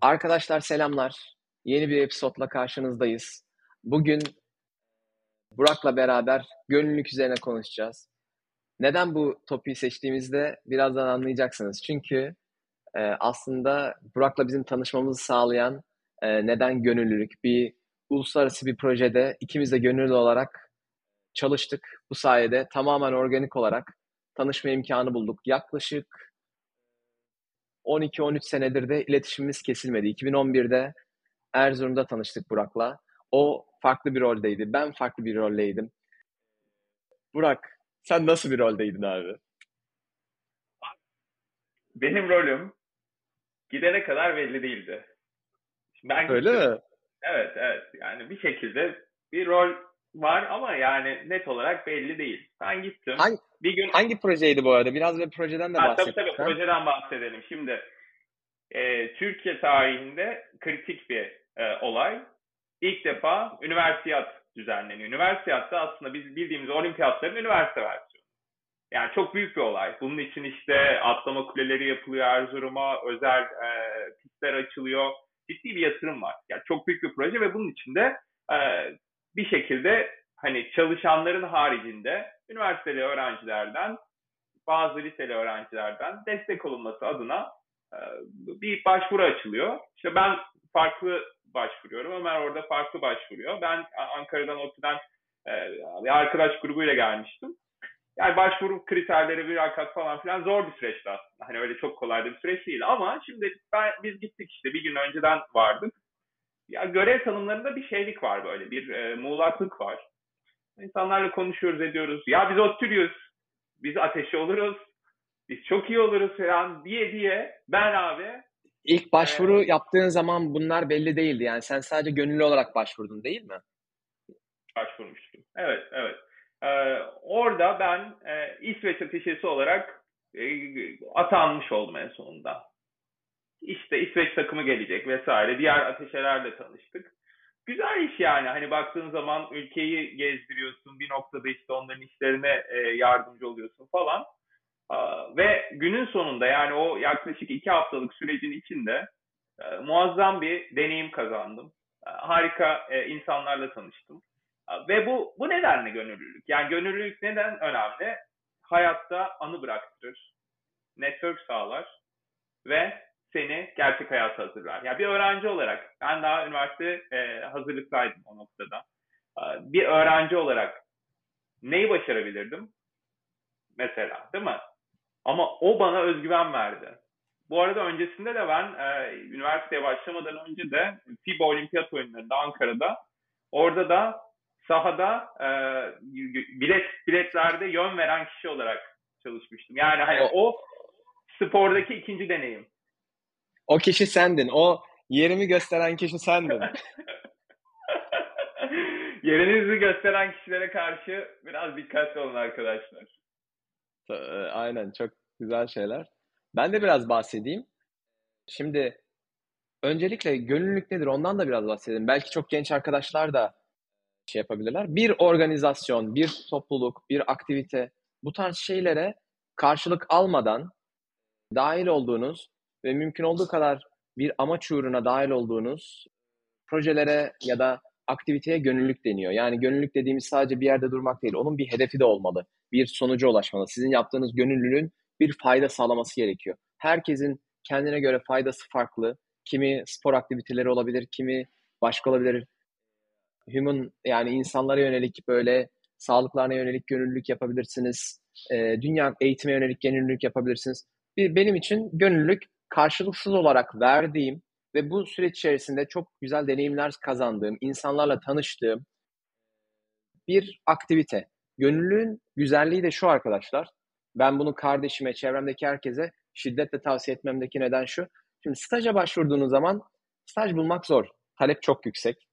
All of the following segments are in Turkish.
Arkadaşlar selamlar. Yeni bir episodla karşınızdayız. Bugün Burak'la beraber gönüllülük üzerine konuşacağız. Neden bu topiği seçtiğimizde birazdan anlayacaksınız. Çünkü e, aslında Burak'la bizim tanışmamızı sağlayan e, neden gönüllülük? Bir uluslararası bir projede ikimiz de gönüllü olarak çalıştık. Bu sayede tamamen organik olarak tanışma imkanı bulduk. Yaklaşık 12-13 senedir de iletişimimiz kesilmedi. 2011'de Erzurum'da tanıştık Burak'la. O farklı bir roldeydi. Ben farklı bir roldeydim. Burak, sen nasıl bir roldeydin abi? Benim rolüm gidene kadar belli değildi. Ben Öyle mi? Evet, evet. Yani bir şekilde bir rol var ama yani net olarak belli değil. Ben gittim. Hangi, bir gün Hangi projeydi bu arada? Biraz bir projeden de bahset. Tabii tabii projeden bahsedelim. Şimdi e, Türkiye tarihinde kritik bir e, olay. İlk defa üniversiyat düzenleniyor. Üniversiyat da aslında biz bildiğimiz olimpiyatların üniversite versiyonu. Yani çok büyük bir olay. Bunun için işte atlama kuleleri yapılıyor Erzurum'a, özel e, pistler açılıyor. Ciddi bir yatırım var. Yani çok büyük bir proje ve bunun içinde e, bir şekilde hani çalışanların haricinde üniversiteli öğrencilerden, bazı liseli öğrencilerden destek olunması adına e, bir başvuru açılıyor. İşte ben farklı başvuruyorum. Ömer orada farklı başvuruyor. Ben Ankara'dan ODTÜ'den e, bir arkadaş grubuyla gelmiştim. Yani başvuru kriterleri, bir mülakat falan filan zor bir süreçti aslında. Hani öyle çok kolay bir süreç değil. Ama şimdi ben, biz gittik işte bir gün önceden vardık. Ya görev tanımlarında bir şeylik var böyle, bir e, muğlaklık var. İnsanlarla konuşuyoruz, ediyoruz. Ya biz ODTÜ'lüyüz, biz ateşi oluruz, biz çok iyi oluruz falan diye diye ben abi İlk başvuru ee, yaptığın zaman bunlar belli değildi. Yani sen sadece gönüllü olarak başvurdun değil mi? Başvurmuştum. Evet, evet. Ee, orada ben e, İsveç ateşesi olarak e, atanmış oldum en sonunda. İşte İsveç takımı gelecek vesaire. Diğer ateşelerle tanıştık. Güzel iş yani. Hani baktığın zaman ülkeyi gezdiriyorsun. Bir noktada işte onların işlerine e, yardımcı oluyorsun falan. Ve günün sonunda yani o yaklaşık iki haftalık sürecin içinde e, muazzam bir deneyim kazandım. E, harika insanlarla tanıştım. Ve bu bu nedenle gönüllülük. Yani gönüllülük neden önemli? Hayatta anı bıraktırır, network sağlar ve seni gerçek hayata hazırlar. Yani bir öğrenci olarak ben daha üniversite e, hazırlıktaydım o noktada. Bir öğrenci olarak neyi başarabilirdim? Mesela değil mi? Ama o bana özgüven verdi. Bu arada öncesinde de ben e, üniversiteye başlamadan önce de FIBA Olimpiyat oyunlarında Ankara'da orada da sahada e, bilet biletlerde yön veren kişi olarak çalışmıştım. Yani hani o spordaki ikinci deneyim. O kişi sendin. O yerimi gösteren kişi sendin. Yerinizi gösteren kişilere karşı biraz dikkatli olun arkadaşlar. E, aynen çok güzel şeyler. Ben de biraz bahsedeyim. Şimdi öncelikle gönüllülük nedir ondan da biraz bahsedelim. Belki çok genç arkadaşlar da şey yapabilirler. Bir organizasyon, bir topluluk, bir aktivite bu tarz şeylere karşılık almadan dahil olduğunuz ve mümkün olduğu kadar bir amaç uğruna dahil olduğunuz projelere ya da aktiviteye gönüllülük deniyor. Yani gönüllülük dediğimiz sadece bir yerde durmak değil. Onun bir hedefi de olmalı. Bir sonuca ulaşmalı. Sizin yaptığınız gönüllülüğün bir fayda sağlaması gerekiyor. Herkesin kendine göre faydası farklı. Kimi spor aktiviteleri olabilir, kimi başka olabilir. Human yani insanlara yönelik böyle sağlıklarına yönelik gönüllülük yapabilirsiniz. E, dünya eğitime yönelik gönüllülük yapabilirsiniz. Bir, benim için gönüllülük karşılıksız olarak verdiğim ve bu süreç içerisinde çok güzel deneyimler kazandığım, insanlarla tanıştığım bir aktivite. Gönüllülüğün güzelliği de şu arkadaşlar. Ben bunu kardeşime, çevremdeki herkese şiddetle tavsiye etmemdeki neden şu. Şimdi staja başvurduğunuz zaman staj bulmak zor. Talep çok yüksek.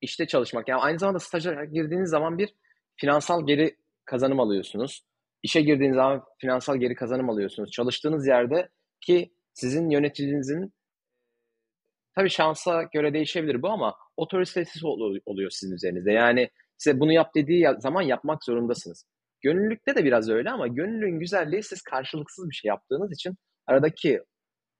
İşte çalışmak. Yani aynı zamanda staja girdiğiniz zaman bir finansal geri kazanım alıyorsunuz. İşe girdiğiniz zaman finansal geri kazanım alıyorsunuz. Çalıştığınız yerde ki sizin yöneticinizin tabii şansa göre değişebilir bu ama otoritesi oluyor sizin üzerinizde. Yani size bunu yap dediği zaman yapmak zorundasınız. Gönüllülükte de biraz öyle ama gönüllülüğün güzelliği siz karşılıksız bir şey yaptığınız için aradaki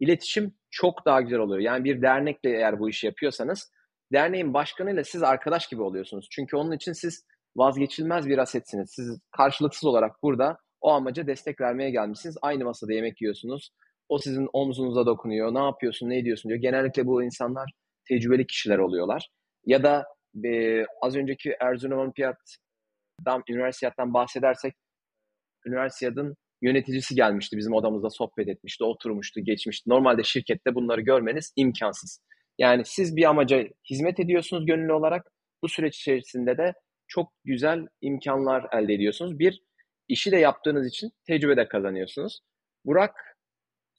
iletişim çok daha güzel oluyor. Yani bir dernekle eğer bu işi yapıyorsanız derneğin başkanıyla siz arkadaş gibi oluyorsunuz. Çünkü onun için siz vazgeçilmez bir asetsiniz. Siz karşılıksız olarak burada o amaca destek vermeye gelmişsiniz. Aynı masada yemek yiyorsunuz. O sizin omzunuza dokunuyor. Ne yapıyorsun, ne ediyorsun diyor. Genellikle bu insanlar tecrübeli kişiler oluyorlar. Ya da e, az önceki Erzurum Olimpiyat'dan, üniversiteden bahsedersek üniversitenin yöneticisi gelmişti. Bizim odamızda sohbet etmişti, oturmuştu, geçmişti. Normalde şirkette bunları görmeniz imkansız. Yani siz bir amaca hizmet ediyorsunuz gönüllü olarak. Bu süreç içerisinde de çok güzel imkanlar elde ediyorsunuz. Bir, işi de yaptığınız için tecrübe de kazanıyorsunuz. Burak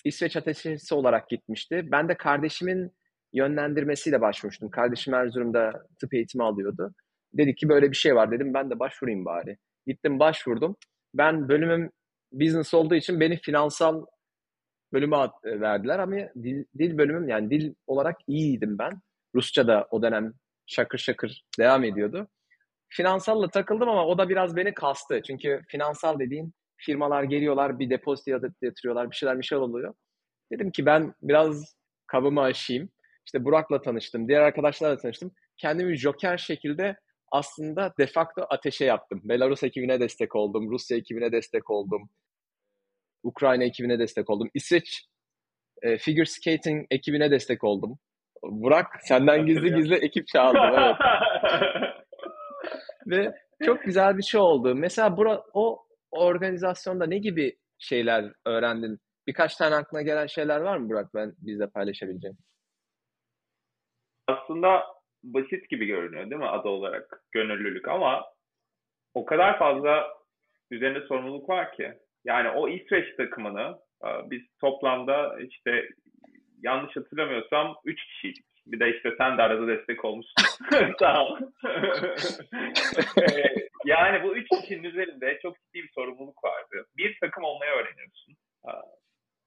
İsveç ateşesi olarak gitmişti. Ben de kardeşimin yönlendirmesiyle başvurmuştum. Kardeşim Erzurum'da tıp eğitimi alıyordu. Dedi ki böyle bir şey var dedim ben de başvurayım bari. Gittim başvurdum. Ben bölümüm business olduğu için beni finansal bölüme e, verdiler ama dil, dil bölümüm yani dil olarak iyiydim ben. Rusça da o dönem şakır şakır devam ediyordu. Finansalla takıldım ama o da biraz beni kastı. Çünkü finansal dediğin firmalar geliyorlar bir depozito yatırıyorlar bir şeyler bir şeyler oluyor. Dedim ki ben biraz kabımı aşayım. İşte Burak'la tanıştım, diğer arkadaşlarla tanıştım. Kendimi joker şekilde aslında de facto ateşe yaptım. Belarus ekibine destek oldum, Rusya ekibine destek oldum, Ukrayna ekibine destek oldum. İsveç e, figure skating ekibine destek oldum. Burak senden gizli gizli ekip çağırdım. Evet. Ve çok güzel bir şey oldu. Mesela bura, o organizasyonda ne gibi şeyler öğrendin? Birkaç tane aklına gelen şeyler var mı Burak ben bizle paylaşabileceğim? Aslında basit gibi görünüyor değil mi adı olarak gönüllülük ama o kadar fazla üzerinde sorumluluk var ki. Yani o İsveç takımını e, biz toplamda işte yanlış hatırlamıyorsam 3 kişiydik. Bir de işte sen de arada destek olmuşsun. Sağ ol. Yani bu üç kişinin üzerinde çok ciddi bir sorumluluk vardı. Bir takım olmayı öğreniyorsun.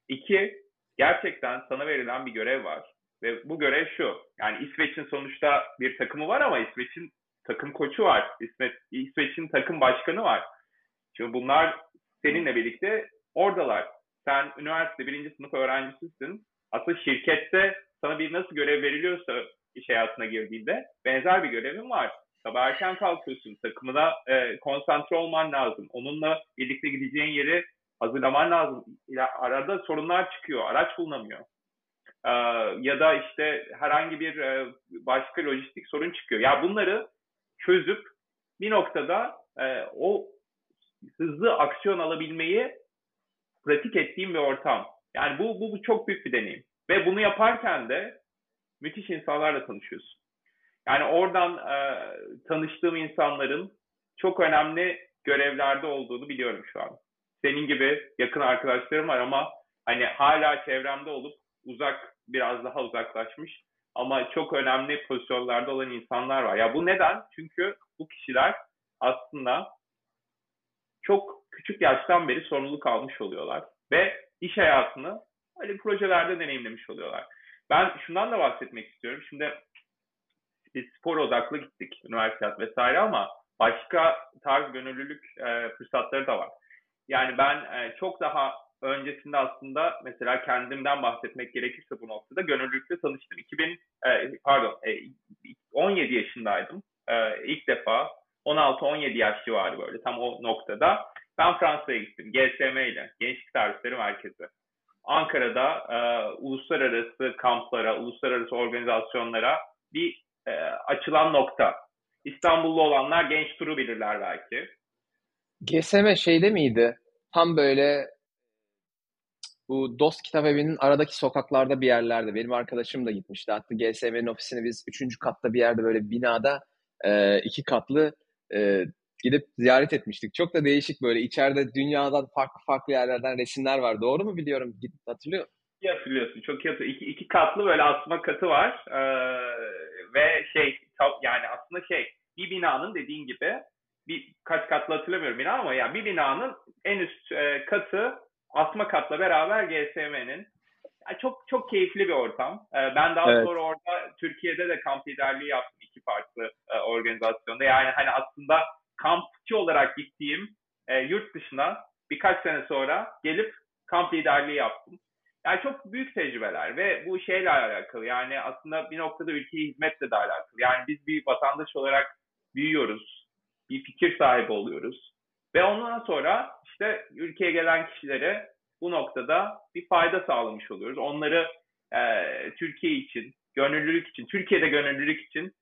İki, gerçekten sana verilen bir görev var. Ve bu görev şu. Yani İsveç'in sonuçta bir takımı var ama İsveç'in takım koçu var. İsveç, İsveç'in takım başkanı var. Şimdi bunlar seninle birlikte oradalar. Sen üniversite birinci sınıf öğrencisisin. Aslında şirkette sana bir nasıl görev veriliyorsa iş hayatına girdiğinde benzer bir görevin var. Sabah erken kalkıyorsun, takımına e, konsantre olman lazım. Onunla birlikte gideceğin yeri hazırlaman lazım. Arada sorunlar çıkıyor, araç bulunamıyor. Ee, ya da işte herhangi bir e, başka lojistik sorun çıkıyor. Ya bunları çözüp bir noktada e, o hızlı aksiyon alabilmeyi pratik ettiğim bir ortam. Yani bu, bu, bu çok büyük bir deneyim. Ve bunu yaparken de müthiş insanlarla tanışıyorsun. Yani oradan e, tanıştığım insanların çok önemli görevlerde olduğunu biliyorum şu an. Senin gibi yakın arkadaşlarım var ama hani hala çevremde olup uzak biraz daha uzaklaşmış ama çok önemli pozisyonlarda olan insanlar var. Ya bu neden? Çünkü bu kişiler aslında çok küçük yaştan beri sorumluluk almış oluyorlar ve iş hayatını öyle projelerde deneyimlemiş oluyorlar. Ben şundan da bahsetmek istiyorum. Şimdi biz spor odaklı gittik, üniversite vesaire ama başka tarz gönüllülük e, fırsatları da var. Yani ben e, çok daha öncesinde aslında mesela kendimden bahsetmek gerekirse bu noktada gönüllülükle tanıştım. 2000 e, pardon e, 17 yaşındaydım. E, ilk defa 16-17 yaş civarı böyle tam o noktada ben Fransa'ya gittim. GSM ile Gençlik Servisleri Merkezi. Ankara'da e, uluslararası kamplara, uluslararası organizasyonlara bir e, açılan nokta. İstanbullu olanlar genç turu bilirler belki. GSM şeyde miydi? Tam böyle bu Dost Kitap Evi'nin aradaki sokaklarda bir yerlerde. Benim arkadaşım da gitmişti. Hatta GSM'nin ofisini biz üçüncü katta bir yerde böyle binada e, iki katlı e, gidip ziyaret etmiştik. Çok da değişik böyle içeride dünyadan farklı farklı yerlerden resimler var. Doğru mu biliyorum? Gidip hatırlıyor İyi hatırlıyorsun. Çok iyi hatırlıyorsun. İki, iki katlı böyle asma katı var. Ee, ve şey yani aslında şey bir binanın dediğin gibi bir kaç katlı hatırlamıyorum bina ama yani bir binanın en üst e, katı asma katla beraber GSM'nin. Yani çok çok keyifli bir ortam. E, ben daha evet. sonra orada Türkiye'de de kamp liderliği yaptım iki farklı e, organizasyonda. Yani hani aslında kampçı olarak gittiğim e, yurt dışına birkaç sene sonra gelip kamp liderliği yaptım. Yani çok büyük tecrübeler ve bu şeyle alakalı. Yani aslında bir noktada ülkeye hizmetle de alakalı. Yani biz bir vatandaş olarak büyüyoruz. Bir fikir sahibi oluyoruz. Ve ondan sonra işte ülkeye gelen kişilere bu noktada bir fayda sağlamış oluyoruz. Onları e, Türkiye için, gönüllülük için, Türkiye'de gönüllülük için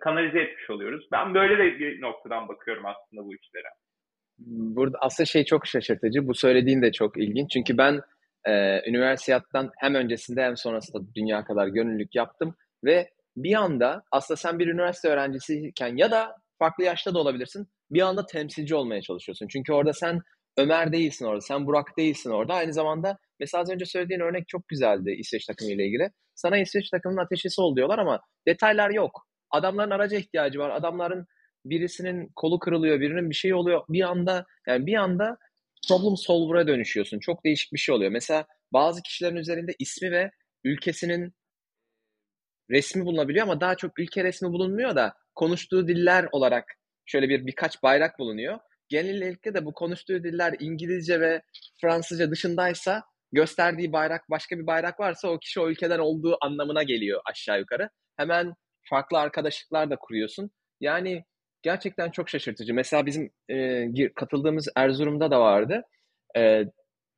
kanalize etmiş oluyoruz. Ben böyle de bir noktadan bakıyorum aslında bu işlere. Burada aslında şey çok şaşırtıcı. Bu söylediğin de çok ilginç. Çünkü ben e, üniversiteden hem öncesinde hem sonrasında dünya kadar gönüllülük yaptım ve bir anda aslında sen bir üniversite öğrencisiyken ya da farklı yaşta da olabilirsin bir anda temsilci olmaya çalışıyorsun. Çünkü orada sen Ömer değilsin orada, sen Burak değilsin orada. Aynı zamanda mesela az önce söylediğin örnek çok güzeldi İsveç takımı ile ilgili. Sana İsveç takımının ateşisi ol diyorlar ama detaylar yok. Adamların araca ihtiyacı var. Adamların birisinin kolu kırılıyor, birinin bir şey oluyor. Bir anda yani bir anda problem solver'a dönüşüyorsun. Çok değişik bir şey oluyor. Mesela bazı kişilerin üzerinde ismi ve ülkesinin resmi bulunabiliyor ama daha çok ülke resmi bulunmuyor da konuştuğu diller olarak şöyle bir birkaç bayrak bulunuyor. Genellikle de bu konuştuğu diller İngilizce ve Fransızca dışındaysa gösterdiği bayrak başka bir bayrak varsa o kişi o ülkeden olduğu anlamına geliyor aşağı yukarı. Hemen farklı arkadaşlıklar da kuruyorsun. Yani gerçekten çok şaşırtıcı. Mesela bizim e, katıldığımız Erzurum'da da vardı. E,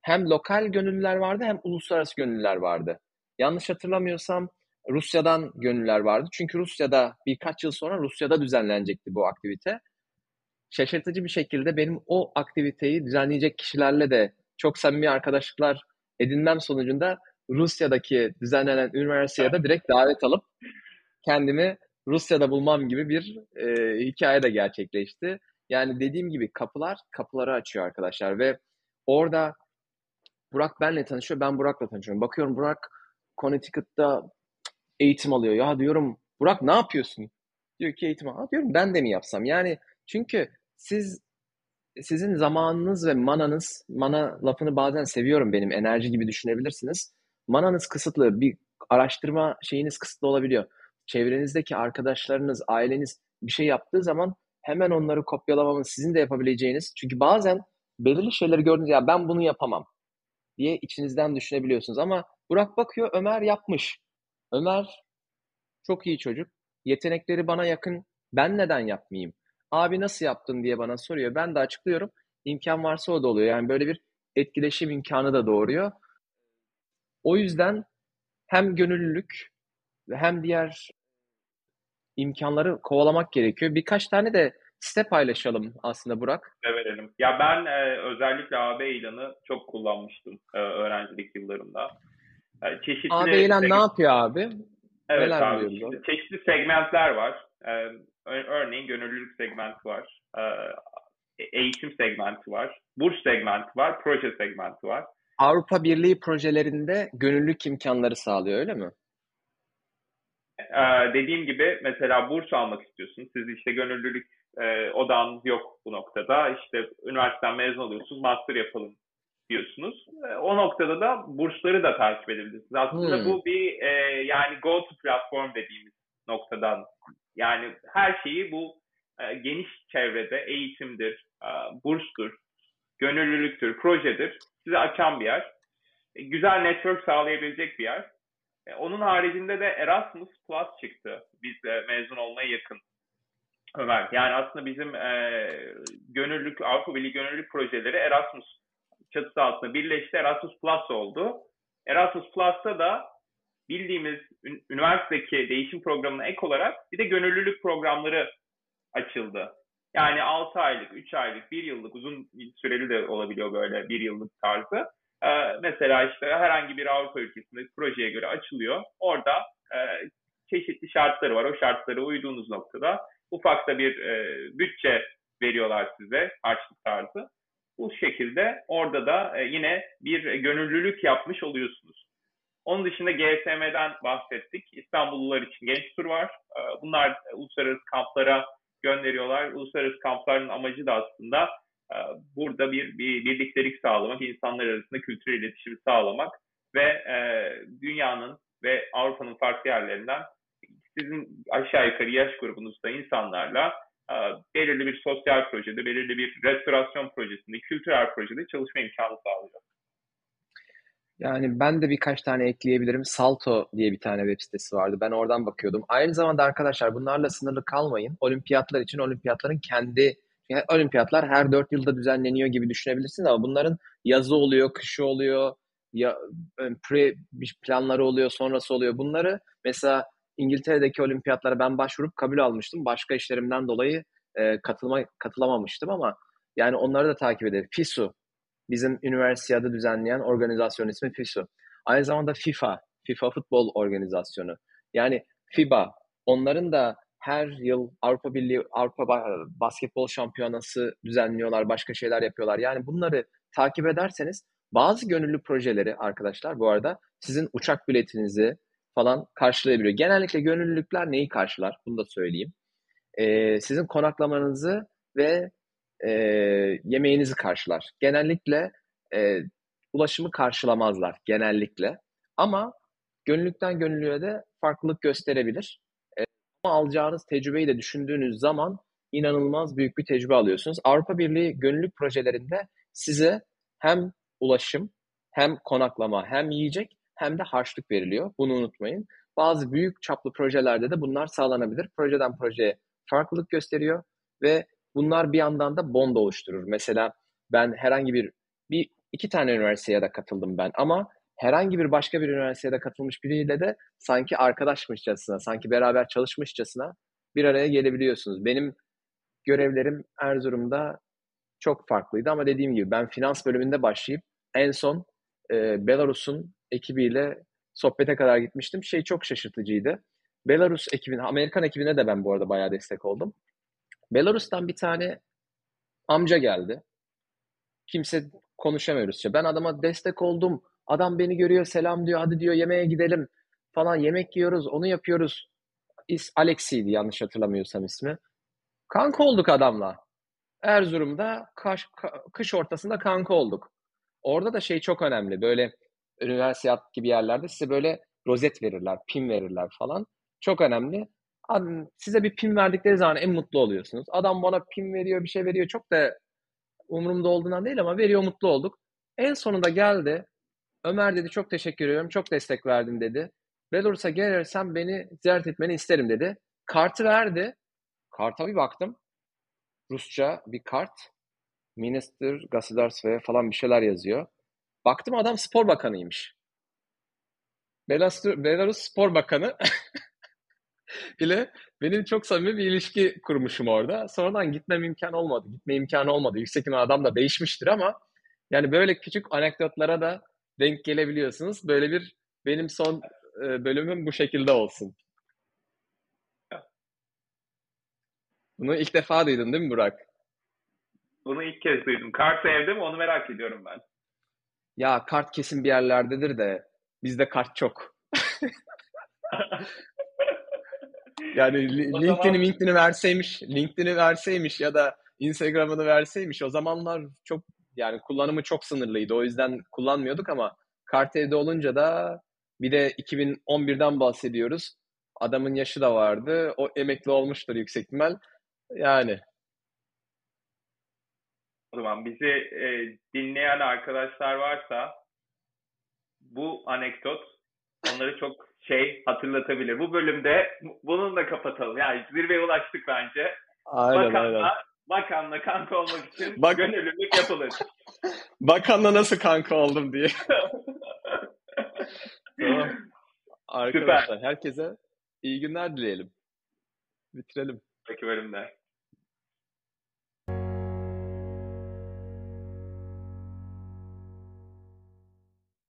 hem lokal gönüllüler vardı hem uluslararası gönüllüler vardı. Yanlış hatırlamıyorsam Rusya'dan gönüllüler vardı. Çünkü Rusya'da birkaç yıl sonra Rusya'da düzenlenecekti bu aktivite. Şaşırtıcı bir şekilde benim o aktiviteyi düzenleyecek kişilerle de çok samimi arkadaşlıklar edinmem sonucunda Rusya'daki düzenlenen üniversiteye de direkt davet alıp kendimi Rusya'da bulmam gibi bir e, hikaye de gerçekleşti. Yani dediğim gibi kapılar kapıları açıyor arkadaşlar ve orada Burak benle tanışıyor, ben Burak'la tanışıyorum. Bakıyorum Burak Connecticut'ta eğitim alıyor. Ya diyorum Burak ne yapıyorsun? Diyor ki eğitim al. Diyorum ben de mi yapsam? Yani çünkü siz sizin zamanınız ve mananız, mana lafını bazen seviyorum benim enerji gibi düşünebilirsiniz. Mananız kısıtlı, bir araştırma şeyiniz kısıtlı olabiliyor çevrenizdeki arkadaşlarınız, aileniz bir şey yaptığı zaman hemen onları kopyalamamız sizin de yapabileceğiniz. Çünkü bazen belirli şeyleri gördüğünüz ya ben bunu yapamam diye içinizden düşünebiliyorsunuz. Ama Burak bakıyor Ömer yapmış. Ömer çok iyi çocuk. Yetenekleri bana yakın. Ben neden yapmayayım? Abi nasıl yaptın diye bana soruyor. Ben de açıklıyorum. İmkan varsa o da oluyor. Yani böyle bir etkileşim imkanı da doğuruyor. O yüzden hem gönüllülük hem diğer imkanları kovalamak gerekiyor. Birkaç tane de site paylaşalım aslında Burak. Verelim. Ya ben e, özellikle AB ilanı çok kullanmıştım e, öğrencilik yıllarımda. E, çeşitli AB ilan ne yapıyor abi? Evet Neler abi. Işte, çeşitli segmentler var. E, örneğin gönüllülük segmenti var. E, eğitim segmenti var. Burs segmenti var. Proje segmenti var. Avrupa Birliği projelerinde gönüllülük imkanları sağlıyor öyle mi? Ee, dediğim gibi mesela burs almak istiyorsunuz. Siz işte gönüllülük e, odağınız yok bu noktada. İşte üniversiteden mezun oluyorsunuz, master yapalım diyorsunuz. E, o noktada da bursları da takip edebilirsiniz. Aslında hmm. bu bir e, yani go to platform dediğimiz noktadan. Yani her şeyi bu e, geniş çevrede eğitimdir, e, burstur, gönüllülüktür, projedir size açan bir yer. E, güzel network sağlayabilecek bir yer. E, onun haricinde de Erasmus Plus çıktı bizle mezun olmaya yakın. Ömer. Yani aslında bizim e, gönüllülük, Avrupa Birliği gönüllülük projeleri Erasmus çatısı altında birleşti. Erasmus Plus oldu. Erasmus Plus'ta da bildiğimiz üniversitedeki değişim programına ek olarak bir de gönüllülük programları açıldı. Yani 6 aylık, 3 aylık, 1 yıllık, uzun süreli de olabiliyor böyle 1 yıllık tarzı. Ee, mesela işte herhangi bir Avrupa ülkesinde projeye göre açılıyor. Orada e, çeşitli şartları var. O şartlara uyduğunuz noktada ufak da bir e, bütçe veriyorlar size harçlık tarzı. Bu şekilde orada da e, yine bir gönüllülük yapmış oluyorsunuz. Onun dışında GSM'den bahsettik. İstanbullular için genç tur var. Bunlar uluslararası kamplara gönderiyorlar. Uluslararası kampların amacı da aslında burada bir, bir birliktelik sağlamak, insanlar arasında kültürel iletişimi sağlamak ve e, dünyanın ve Avrupa'nın farklı yerlerinden sizin aşağı yukarı yaş grubunuzda insanlarla e, belirli bir sosyal projede, belirli bir restorasyon projesinde, kültürel projede çalışma imkanı sağlıyor. Yani ben de birkaç tane ekleyebilirim. Salto diye bir tane web sitesi vardı. Ben oradan bakıyordum. Aynı zamanda arkadaşlar bunlarla sınırlı kalmayın. Olimpiyatlar için olimpiyatların kendi olimpiyatlar her dört yılda düzenleniyor gibi düşünebilirsiniz ama bunların yazı oluyor, kışı oluyor, ya pre planları oluyor, sonrası oluyor. Bunları mesela İngiltere'deki olimpiyatlara ben başvurup kabul almıştım. Başka işlerimden dolayı e, katılma katılamamıştım ama yani onları da takip edelim. FISU bizim üniversitede düzenleyen organizasyon ismi FISU. Aynı zamanda FIFA, FIFA Futbol Organizasyonu. Yani FIBA, onların da her yıl Avrupa Birliği, Avrupa Basketbol Şampiyonası düzenliyorlar, başka şeyler yapıyorlar. Yani bunları takip ederseniz bazı gönüllü projeleri arkadaşlar bu arada sizin uçak biletinizi falan karşılayabiliyor. Genellikle gönüllülükler neyi karşılar? Bunu da söyleyeyim. Ee, sizin konaklamanızı ve e, yemeğinizi karşılar. Genellikle e, ulaşımı karşılamazlar genellikle. Ama gönüllükten gönüllüye de farklılık gösterebilir. Alacağınız tecrübeyi de düşündüğünüz zaman inanılmaz büyük bir tecrübe alıyorsunuz. Avrupa Birliği gönüllülük projelerinde size hem ulaşım, hem konaklama, hem yiyecek hem de harçlık veriliyor. Bunu unutmayın. Bazı büyük çaplı projelerde de bunlar sağlanabilir. Projeden projeye farklılık gösteriyor ve bunlar bir yandan da bond oluşturur. Mesela ben herhangi bir, bir iki tane üniversiteye de katıldım ben ama herhangi bir başka bir üniversiteye de katılmış biriyle de sanki arkadaşmışçasına, sanki beraber çalışmışçasına bir araya gelebiliyorsunuz. Benim görevlerim Erzurum'da çok farklıydı ama dediğim gibi ben finans bölümünde başlayıp en son e, Belarus'un ekibiyle sohbete kadar gitmiştim. Şey çok şaşırtıcıydı. Belarus ekibine, Amerikan ekibine de ben bu arada bayağı destek oldum. Belarus'tan bir tane amca geldi. Kimse konuşamıyor. Ben adama destek oldum. Adam beni görüyor, selam diyor, hadi diyor yemeğe gidelim falan. Yemek yiyoruz, onu yapıyoruz. İs Alexi'ydi yanlış hatırlamıyorsam ismi. Kanka olduk adamla. Erzurum'da kaş, kış ortasında kanka olduk. Orada da şey çok önemli. Böyle üniversite gibi yerlerde size böyle rozet verirler, pin verirler falan. Çok önemli. Size bir pin verdikleri zaman en mutlu oluyorsunuz. Adam bana pin veriyor, bir şey veriyor. Çok da umurumda olduğundan değil ama veriyor, mutlu olduk. En sonunda geldi. Ömer dedi çok teşekkür ediyorum, çok destek verdin dedi. Belarus'a gelirsen beni ziyaret etmeni isterim dedi. Kartı verdi. Karta bir baktım. Rusça bir kart. Minister Gasidarsve'ye falan bir şeyler yazıyor. Baktım adam spor bakanıymış. Belastur, Belarus Spor Bakanı ile benim çok samimi bir ilişki kurmuşum orada. Sonradan gitmem imkan olmadı. Gitme imkanı olmadı. Yüksek adam da değişmiştir ama yani böyle küçük anekdotlara da denk gelebiliyorsunuz. Böyle bir benim son e, bölümüm bu şekilde olsun. Bunu ilk defa duydun değil mi Burak? Bunu ilk kez duydum. Kart evde mi onu merak ediyorum ben. Ya kart kesin bir yerlerdedir de bizde kart çok. yani LinkedIn'i zaman... LinkedIn'i verseymiş, LinkedIn'i verseymiş ya da Instagram'ını verseymiş o zamanlar çok yani kullanımı çok sınırlıydı. O yüzden kullanmıyorduk ama kart evde olunca da bir de 2011'den bahsediyoruz. Adamın yaşı da vardı. O emekli olmuştur yüksek ihtimal. Yani o zaman bizi e, dinleyen arkadaşlar varsa bu anekdot onları çok şey hatırlatabilir. Bu bölümde bununla kapatalım. Yani zirveye ulaştık bence. Aynen, bakanla, aynen. Bakanla kanka olmak için Bak... gönüllülük yapılır. bakanla nasıl kanka oldum diye. tamam. Arkadaşlar Süper. herkese iyi günler dileyelim. Bitirelim. Peki bölümde.